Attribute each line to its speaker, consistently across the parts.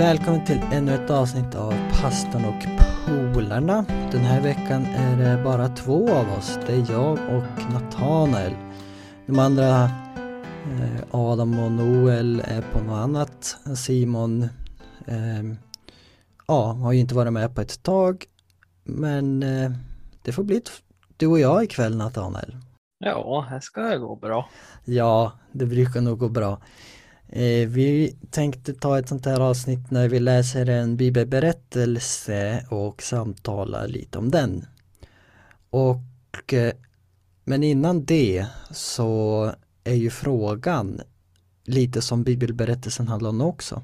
Speaker 1: Välkommen till ännu ett avsnitt av Pastorn och polarna. Den här veckan är det bara två av oss. Det är jag och Nathanael. De andra, eh, Adam och Noel, är på något annat. Simon eh, ja, har ju inte varit med på ett tag. Men eh, det får bli du och jag ikväll Nathanael.
Speaker 2: Ja, här ska det gå bra.
Speaker 1: Ja, det brukar nog gå bra. Eh, vi tänkte ta ett sånt här avsnitt när vi läser en bibelberättelse och samtalar lite om den. Och eh, men innan det så är ju frågan lite som bibelberättelsen handlar om också.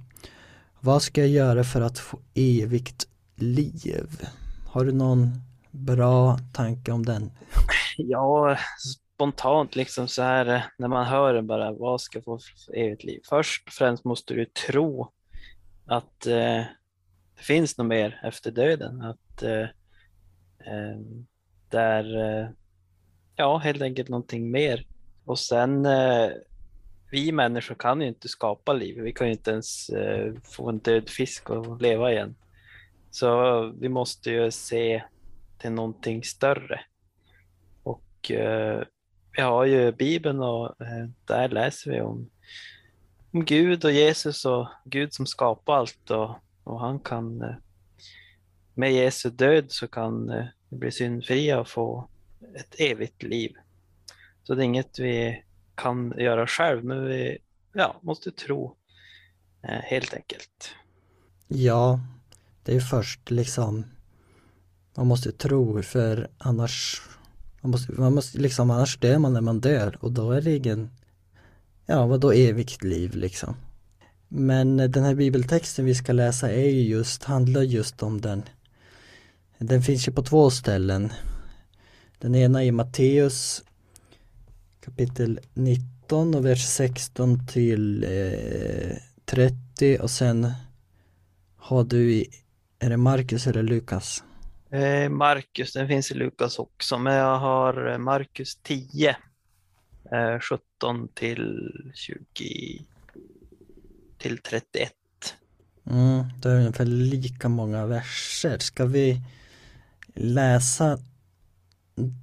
Speaker 1: Vad ska jag göra för att få evigt liv? Har du någon bra tanke om den?
Speaker 2: Ja, spontant liksom så här eh, när man hör det bara, vad ska få evigt liv? Först och främst måste du tro att eh, det finns något mer efter döden. Att eh, eh, där, eh, ja helt enkelt någonting mer. Och sen, eh, vi människor kan ju inte skapa liv. Vi kan ju inte ens eh, få en död fisk och leva igen. Så vi måste ju se till någonting större. Och eh, vi har ju Bibeln och eh, där läser vi om, om Gud och Jesus och Gud som skapar allt och, och han kan eh, med Jesu död så kan vi bli syndfria och få ett evigt liv. Så det är inget vi kan göra själv men vi ja, måste tro helt enkelt.
Speaker 1: Ja, det är först liksom man måste tro för annars man måste, man måste liksom, annars dör man när man dör och då är det ingen, ja vadå evigt liv liksom. Men eh, den här bibeltexten vi ska läsa är ju just, handlar just om den. Den finns ju på två ställen. Den ena är Matteus kapitel 19 och vers 16 till eh, 30 och sen har du i, är det Markus eller Lukas?
Speaker 2: Eh, Marcus, den finns i Lukas också, men jag har eh, Markus 10, 17 eh, till 20 till 31.
Speaker 1: Mm, det är ungefär lika många verser. Ska vi läsa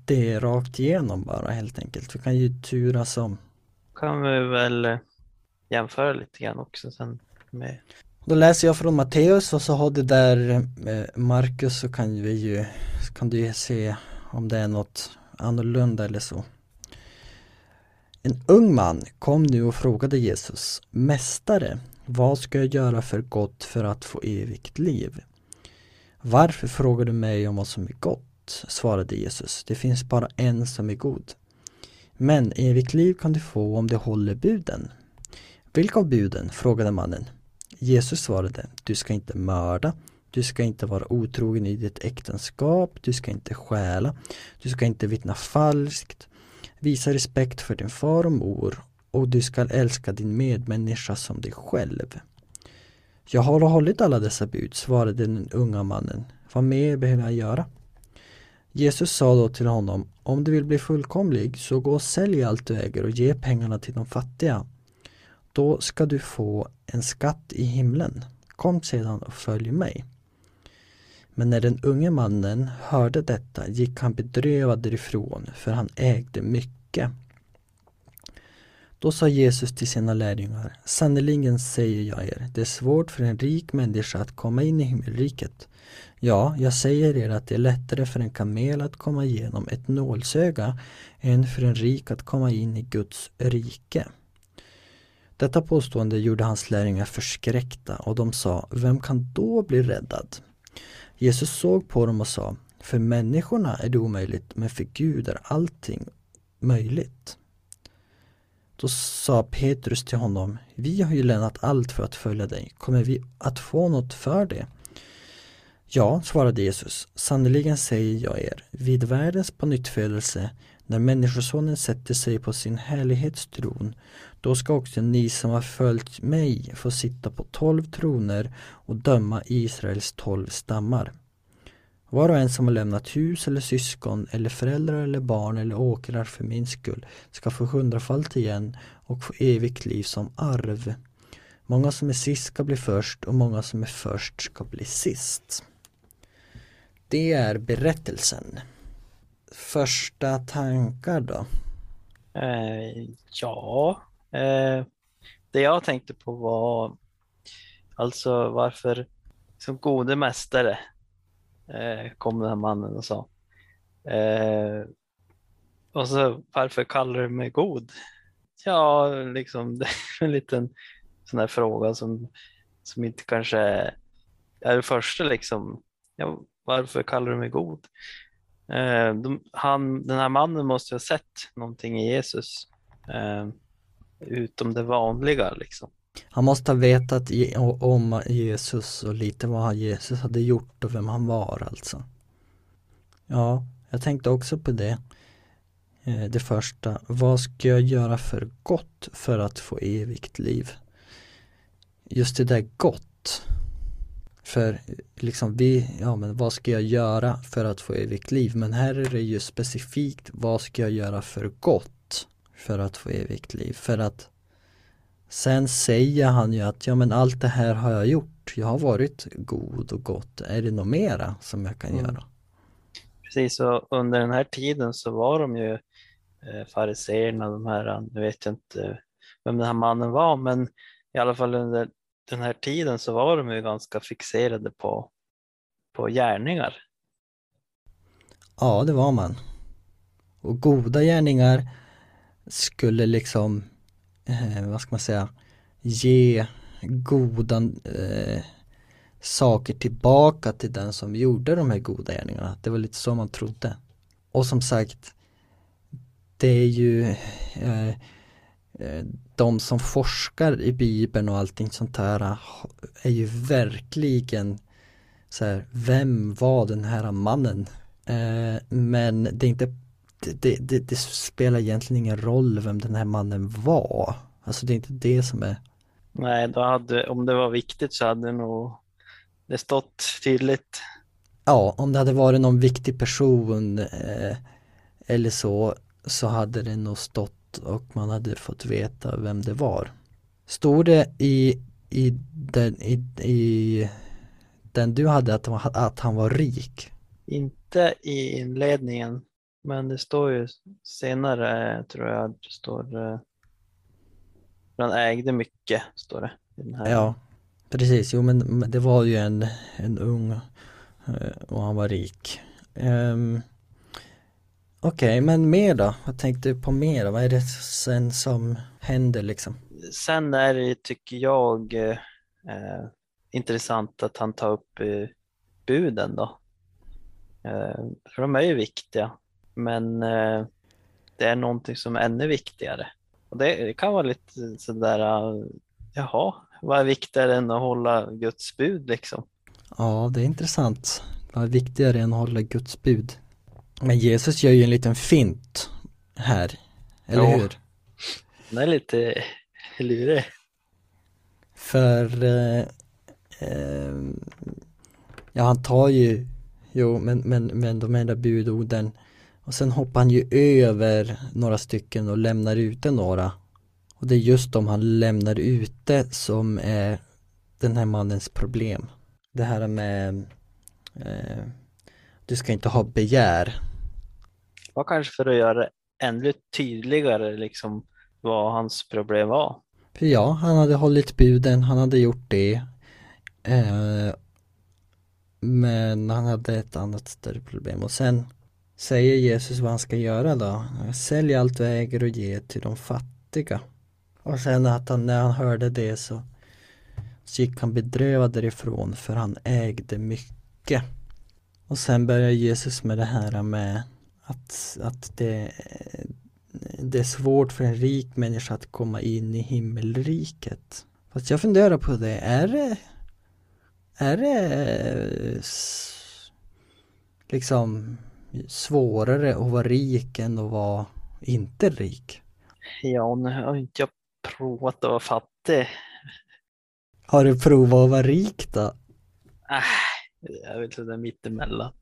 Speaker 1: det rakt igenom bara helt enkelt? Vi kan ju turas om.
Speaker 2: Kan vi väl jämföra lite grann också sen med
Speaker 1: då läser jag från Matteus och så har du där eh, Markus så kan vi ju kan du ju se om det är något annorlunda eller så. En ung man kom nu och frågade Jesus Mästare, vad ska jag göra för gott för att få evigt liv? Varför frågar du mig om vad som är gott? svarade Jesus. Det finns bara en som är god. Men evigt liv kan du få om du håller buden. Vilka av buden? frågade mannen. Jesus svarade, du ska inte mörda, du ska inte vara otrogen i ditt äktenskap, du ska inte stjäla, du ska inte vittna falskt, visa respekt för din far och mor och du ska älska din medmänniska som dig själv. Jag har hållit alla dessa bud, svarade den unga mannen. Vad mer behöver jag göra? Jesus sa då till honom, om du vill bli fullkomlig så gå och sälj allt du äger och ge pengarna till de fattiga då ska du få en skatt i himlen. Kom sedan och följ mig. Men när den unge mannen hörde detta gick han bedrövad därifrån, för han ägde mycket. Då sa Jesus till sina lärjungar, sannerligen säger jag er, det är svårt för en rik människa att komma in i himmelriket. Ja, jag säger er att det är lättare för en kamel att komma igenom ett nålsöga än för en rik att komma in i Guds rike. Detta påstående gjorde hans lärjungar förskräckta och de sa, vem kan då bli räddad? Jesus såg på dem och sa, för människorna är det omöjligt, men för Gud är allting möjligt. Då sa Petrus till honom, vi har ju lämnat allt för att följa dig, kommer vi att få något för det? Ja, svarade Jesus, sannerligen säger jag er, vid världens pånyttfödelse när Människosonen sätter sig på sin härlighetstron, då ska också ni som har följt mig få sitta på tolv troner och döma Israels tolv stammar. Var och en som har lämnat hus eller syskon eller föräldrar eller barn eller åkrar för min skull ska få hundrafalt igen och få evigt liv som arv. Många som är sist ska bli först och många som är först ska bli sist. Det är berättelsen. Första tankar då?
Speaker 2: Eh, ja, eh, det jag tänkte på var alltså varför som gode mästare eh, kom den här mannen och sa. Eh, och så varför kallar du mig god? Ja, liksom det är en liten sån här fråga som, som inte kanske är det första liksom. Ja, varför kallar du mig god? Eh, de, han, den här mannen måste ha sett någonting i Jesus eh, utom det vanliga liksom.
Speaker 1: Han måste ha vetat i, om Jesus och lite vad Jesus hade gjort och vem han var alltså. Ja, jag tänkte också på det. Eh, det första, vad ska jag göra för gott för att få evigt liv? Just det där gott. För liksom vi, ja men vad ska jag göra för att få evigt liv? Men här är det ju specifikt, vad ska jag göra för gott för att få evigt liv? För att sen säger han ju att, ja men allt det här har jag gjort. Jag har varit god och gott. Är det något mera som jag kan mm. göra?
Speaker 2: Precis, och under den här tiden så var de ju eh, fariseerna, de här, nu vet jag inte vem den här mannen var, men i alla fall under den här tiden så var de ju ganska fixerade på, på gärningar.
Speaker 1: Ja, det var man. Och goda gärningar skulle liksom, eh, vad ska man säga, ge goda eh, saker tillbaka till den som gjorde de här goda gärningarna. Det var lite så man trodde. Och som sagt, det är ju eh, de som forskar i Bibeln och allting sånt här är ju verkligen så här, vem var den här mannen? Eh, men det är inte det, det, det, spelar egentligen ingen roll vem den här mannen var. Alltså det är inte det som är
Speaker 2: Nej, då hade, om det var viktigt så hade det nog det stått tydligt.
Speaker 1: Ja, om det hade varit någon viktig person eh, eller så, så hade det nog stått och man hade fått veta vem det var. Stod det i, i, den, i, i den du hade att, att han var rik?
Speaker 2: Inte i inledningen, men det står ju senare tror jag det står eh, han ägde mycket, står det.
Speaker 1: Ja, precis. Jo, men det var ju en, en ung eh, och han var rik. Um, Okej, okay, men mer då? Vad tänkte du på mer? Vad är det sen som händer liksom?
Speaker 2: Sen är det, tycker jag, eh, intressant att han tar upp eh, buden då. Eh, för de är ju viktiga, men eh, det är någonting som är ännu viktigare. Och det, kan vara lite sådär, jaha, vad är viktigare än att hålla Guds bud liksom?
Speaker 1: Ja, det är intressant. Vad är viktigare än att hålla Guds bud? Men Jesus gör ju en liten fint här, eller ja. hur?
Speaker 2: Den är lite lurig.
Speaker 1: För eh, eh, ja, han tar ju, jo, men, men, men de enda budorden och sen hoppar han ju över några stycken och lämnar ute några. Och det är just de han lämnar ute som är den här mannens problem. Det här med eh, du ska inte ha begär
Speaker 2: var kanske för att göra det ännu tydligare liksom vad hans problem var.
Speaker 1: För ja, han hade hållit buden, han hade gjort det. Eh, men han hade ett annat större problem och sen säger Jesus vad han ska göra då. Sälj allt du äger och ge till de fattiga. Och sen att han, när han hörde det så, så gick han bedrövad därifrån för han ägde mycket. Och sen börjar Jesus med det här med att, att det, det är svårt för en rik människa att komma in i himmelriket. Fast jag funderar på det, är det är det liksom svårare att vara rik än att vara inte rik?
Speaker 2: Ja, nu har inte jag provat att vara fattig.
Speaker 1: Har du provat att vara rik då?
Speaker 2: Äh, jag vet inte, mittemellan.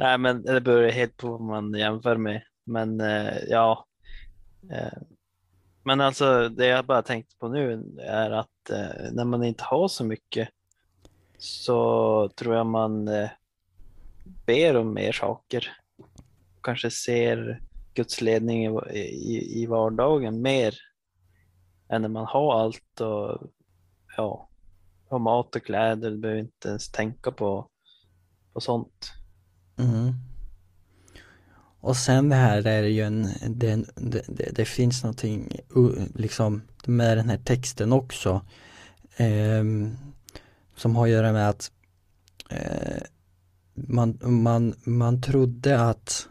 Speaker 2: Nej, men det beror helt på vad man jämför med. Men eh, ja, eh, Men alltså det jag bara tänkt på nu är att eh, när man inte har så mycket så tror jag man eh, ber om mer saker. Kanske ser Guds ledning i, i, i vardagen mer än när man har allt och ja, har mat och kläder. Du behöver inte ens tänka på, på sånt.
Speaker 1: Mm. Och sen det här är ju en, det, det, det, finns någonting liksom med den här texten också eh, som har att göra med att eh, man, man, man trodde att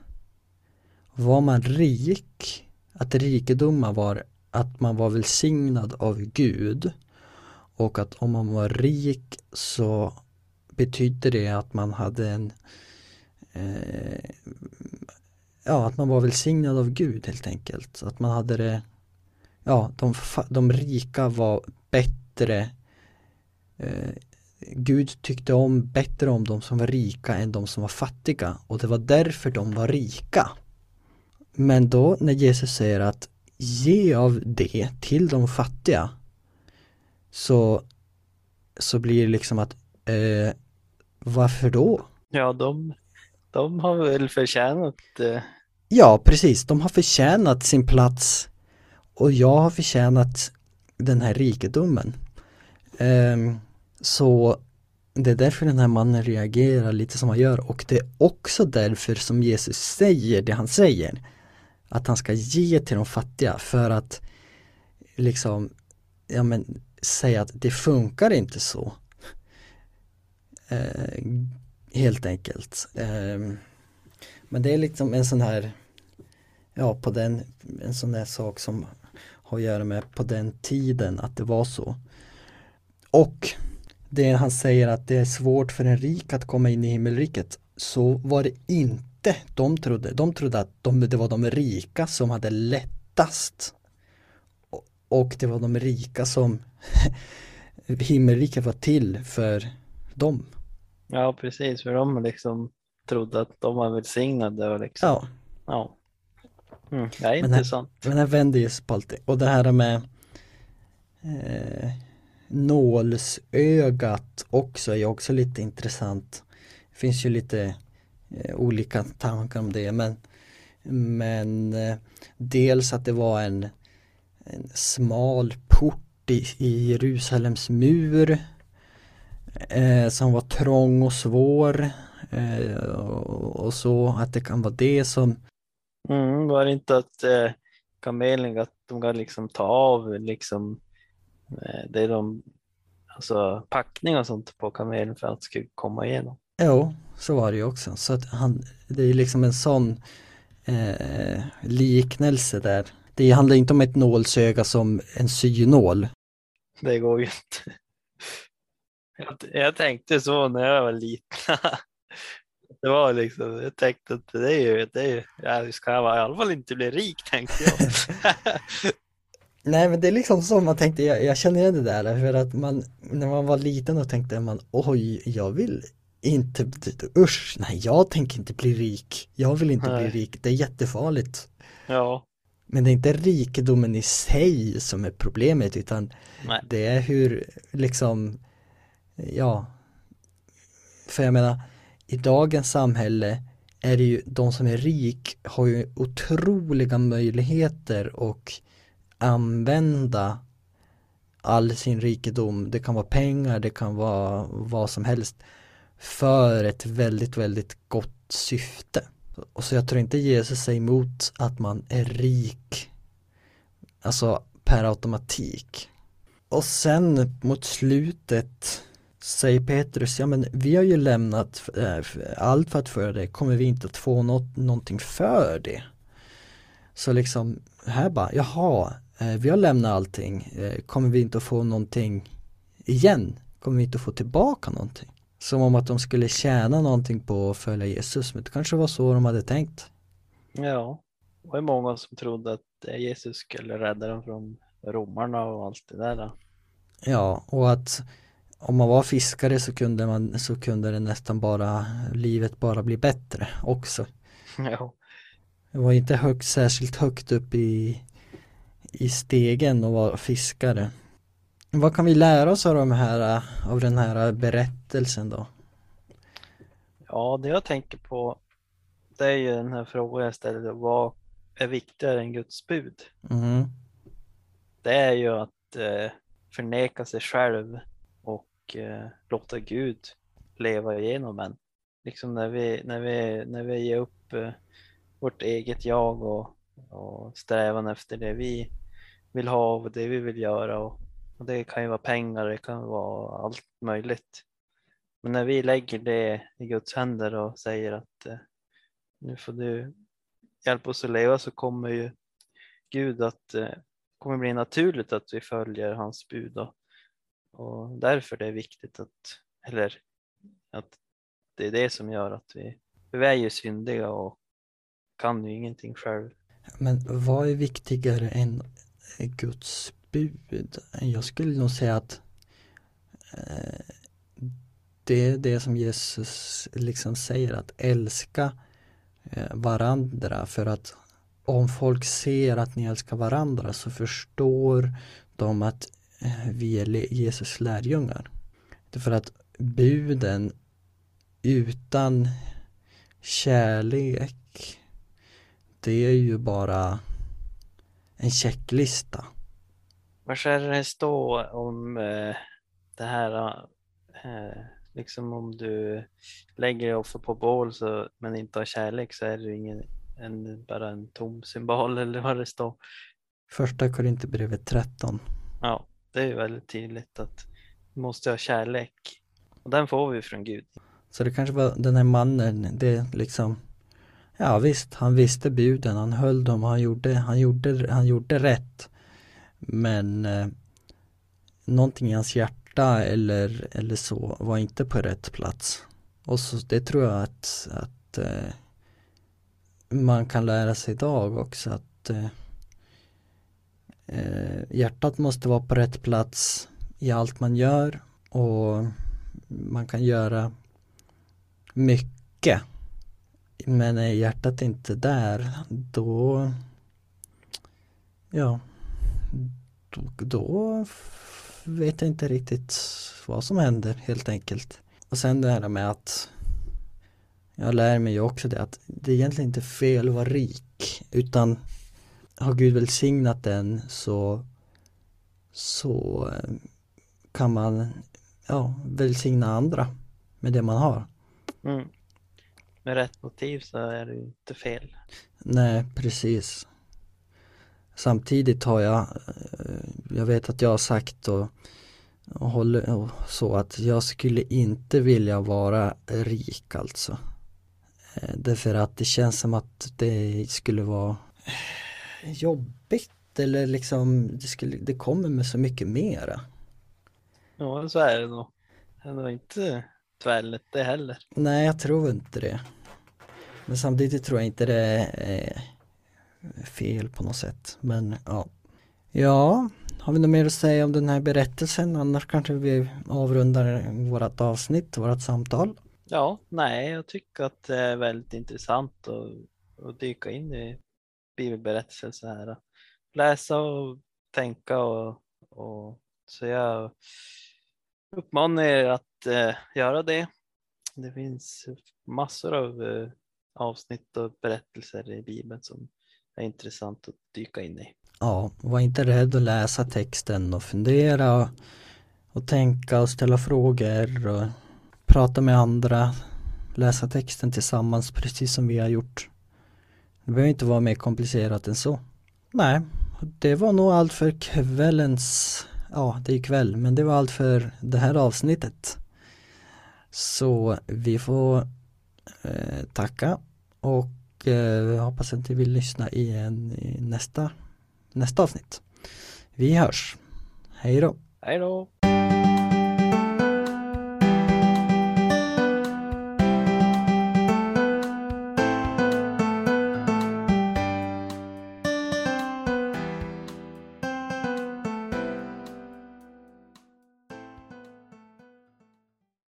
Speaker 1: var man rik, att rikedomar var att man var välsignad av Gud och att om man var rik så betydde det att man hade en eh, ja, att man var välsignad av Gud helt enkelt. Att man hade det, ja, de, de rika var bättre eh, Gud tyckte om bättre om de som var rika än de som var fattiga och det var därför de var rika. Men då när Jesus säger att ge av det till de fattiga så, så blir det liksom att eh, varför då?
Speaker 2: Ja, de, de har väl förtjänat eh...
Speaker 1: Ja, precis. De har förtjänat sin plats och jag har förtjänat den här rikedomen. Um, så det är därför den här mannen reagerar lite som han gör och det är också därför som Jesus säger det han säger. Att han ska ge till de fattiga för att liksom ja men säga att det funkar inte så. Uh, helt enkelt. Eh, men det är liksom en sån här ja på den en sån här sak som har att göra med på den tiden att det var så. Och det han säger att det är svårt för en rik att komma in i himmelriket så var det inte de trodde. De trodde att de, det var de rika som hade lättast och det var de rika som himmelriket var till för dem.
Speaker 2: Ja, precis, för de liksom trodde att de var välsignade och liksom.
Speaker 1: Ja.
Speaker 2: Ja. Mm, det är intressant.
Speaker 1: Men här vänder ju på allting. Och det här med eh, nålsögat också är också lite intressant. Det finns ju lite eh, olika tankar om det men, men eh, dels att det var en, en smal port i, i Jerusalems mur eh, som var trång och svår eh, och, och, så att det kan vara det som
Speaker 2: mm, Var det inte att eh, kamelen att de kan liksom ta av liksom Eh, det är de, alltså packning och sånt på kamelen för att det ska komma igenom.
Speaker 1: Jo, så var det ju också. Så att han, det är liksom en sån eh, liknelse där. Det handlar inte om ett nålsöga som en synål.
Speaker 2: Det går ju inte. Jag, jag tänkte så när jag var liten. Det var liksom, jag tänkte att det är ju, det är ju, jag ska i alla fall inte bli rik tänkte jag.
Speaker 1: Nej men det är liksom så man tänkte, jag, jag känner igen det där för att man, när man var liten och tänkte man oj, jag vill inte, usch, nej jag tänker inte bli rik, jag vill inte nej. bli rik, det är jättefarligt.
Speaker 2: Ja.
Speaker 1: Men det är inte rikedomen i sig som är problemet utan nej. det är hur liksom, ja, för jag menar, i dagens samhälle är det ju de som är rik har ju otroliga möjligheter och använda all sin rikedom, det kan vara pengar, det kan vara vad som helst för ett väldigt, väldigt gott syfte. Och så jag tror inte Jesus säger emot att man är rik, alltså per automatik. Och sen mot slutet säger Petrus, ja men vi har ju lämnat äh, allt för att föra det, kommer vi inte att få något, någonting för det? Så liksom, här bara, jaha, Eh, vi har lämnat allting, eh, kommer vi inte att få någonting igen? Kommer vi inte att få tillbaka någonting? Som om att de skulle tjäna någonting på att följa Jesus, men det kanske var så de hade tänkt.
Speaker 2: Ja, det var många som trodde att Jesus skulle rädda dem från romarna och allt det där.
Speaker 1: Ja, och att om man var fiskare så kunde man så kunde det nästan bara livet bara bli bättre också.
Speaker 2: Ja.
Speaker 1: Det var inte högt, särskilt högt upp i i stegen och vara fiskare. Vad kan vi lära oss av, de här, av den här berättelsen då?
Speaker 2: Ja, det jag tänker på det är ju den här frågan jag ställde, vad är viktigare än Guds bud?
Speaker 1: Mm.
Speaker 2: Det är ju att eh, förneka sig själv och eh, låta Gud leva igenom en. Liksom när vi, när vi, när vi ger upp eh, vårt eget jag och, och strävan efter det vi vill ha och det vi vill göra. Och, och det kan ju vara pengar, det kan vara allt möjligt. Men när vi lägger det i Guds händer och säger att eh, nu får du hjälpa oss att leva så kommer ju Gud att eh, kommer bli naturligt att vi följer hans bud och, och därför det är viktigt att, eller att det är det som gör att vi, vi är ju syndiga och kan ju ingenting själv.
Speaker 1: Men vad är viktigare än Guds bud? Jag skulle nog säga att eh, det är det som Jesus liksom säger att älska eh, varandra för att om folk ser att ni älskar varandra så förstår de att vi är Jesus lärjungar. För att buden utan kärlek det är ju bara en checklista.
Speaker 2: Var ska det stå om eh, det här eh, liksom om du lägger offer på bål så, men inte har kärlek så är det ingen, en, bara en tom symbol eller vad det står.
Speaker 1: Första Korinthierbrevet 13.
Speaker 2: Ja, det är väldigt tydligt att vi måste ha kärlek och den får vi från Gud.
Speaker 1: Så det kanske var den här mannen, det liksom Ja visst, han visste buden, han höll dem, han gjorde, han gjorde, han gjorde rätt. Men eh, någonting i hans hjärta eller, eller så var inte på rätt plats. Och så det tror jag att, att eh, man kan lära sig idag också att eh, eh hjärtat måste vara på rätt plats i allt man gör och man kan göra mycket men är hjärtat inte där då ja då, då vet jag inte riktigt vad som händer helt enkelt. Och sen det här med att jag lär mig ju också det att det är egentligen inte fel att vara rik utan har Gud välsignat den så så eh, kan man ja, välsigna andra med det man har.
Speaker 2: Mm. Med rätt motiv så är det inte fel.
Speaker 1: Nej, precis. Samtidigt har jag, eh, jag vet att jag har sagt och, och håller och så att jag skulle inte vilja vara rik alltså. Eh, därför att det känns som att det skulle vara jobbigt eller liksom det, skulle, det kommer med så mycket mera.
Speaker 2: Ja, så är det nog. Det nog inte tvärlätt det heller.
Speaker 1: Nej, jag tror inte det. Men samtidigt tror jag inte det är fel på något sätt. Men ja. Ja, har vi något mer att säga om den här berättelsen? Annars kanske vi avrundar vårat avsnitt, vårat samtal.
Speaker 2: Ja, nej, jag tycker att det är väldigt intressant att, att dyka in i bibelberättelser så här. Läsa och tänka och, och så jag uppmanar er att eh, göra det. Det finns massor av eh, avsnitt och berättelser i Bibeln som är intressant att dyka in i.
Speaker 1: Ja, var inte rädd att läsa texten och fundera och, och tänka och ställa frågor och prata med andra, läsa texten tillsammans precis som vi har gjort. Det behöver inte vara mer komplicerat än så. Nej, det var nog allt för kvällens, ja det är kväll, men det var allt för det här avsnittet. Så vi får eh, tacka och eh, hoppas att ni vill lyssna igen i nästa, nästa avsnitt. Vi hörs. Hej då.
Speaker 2: Hej då.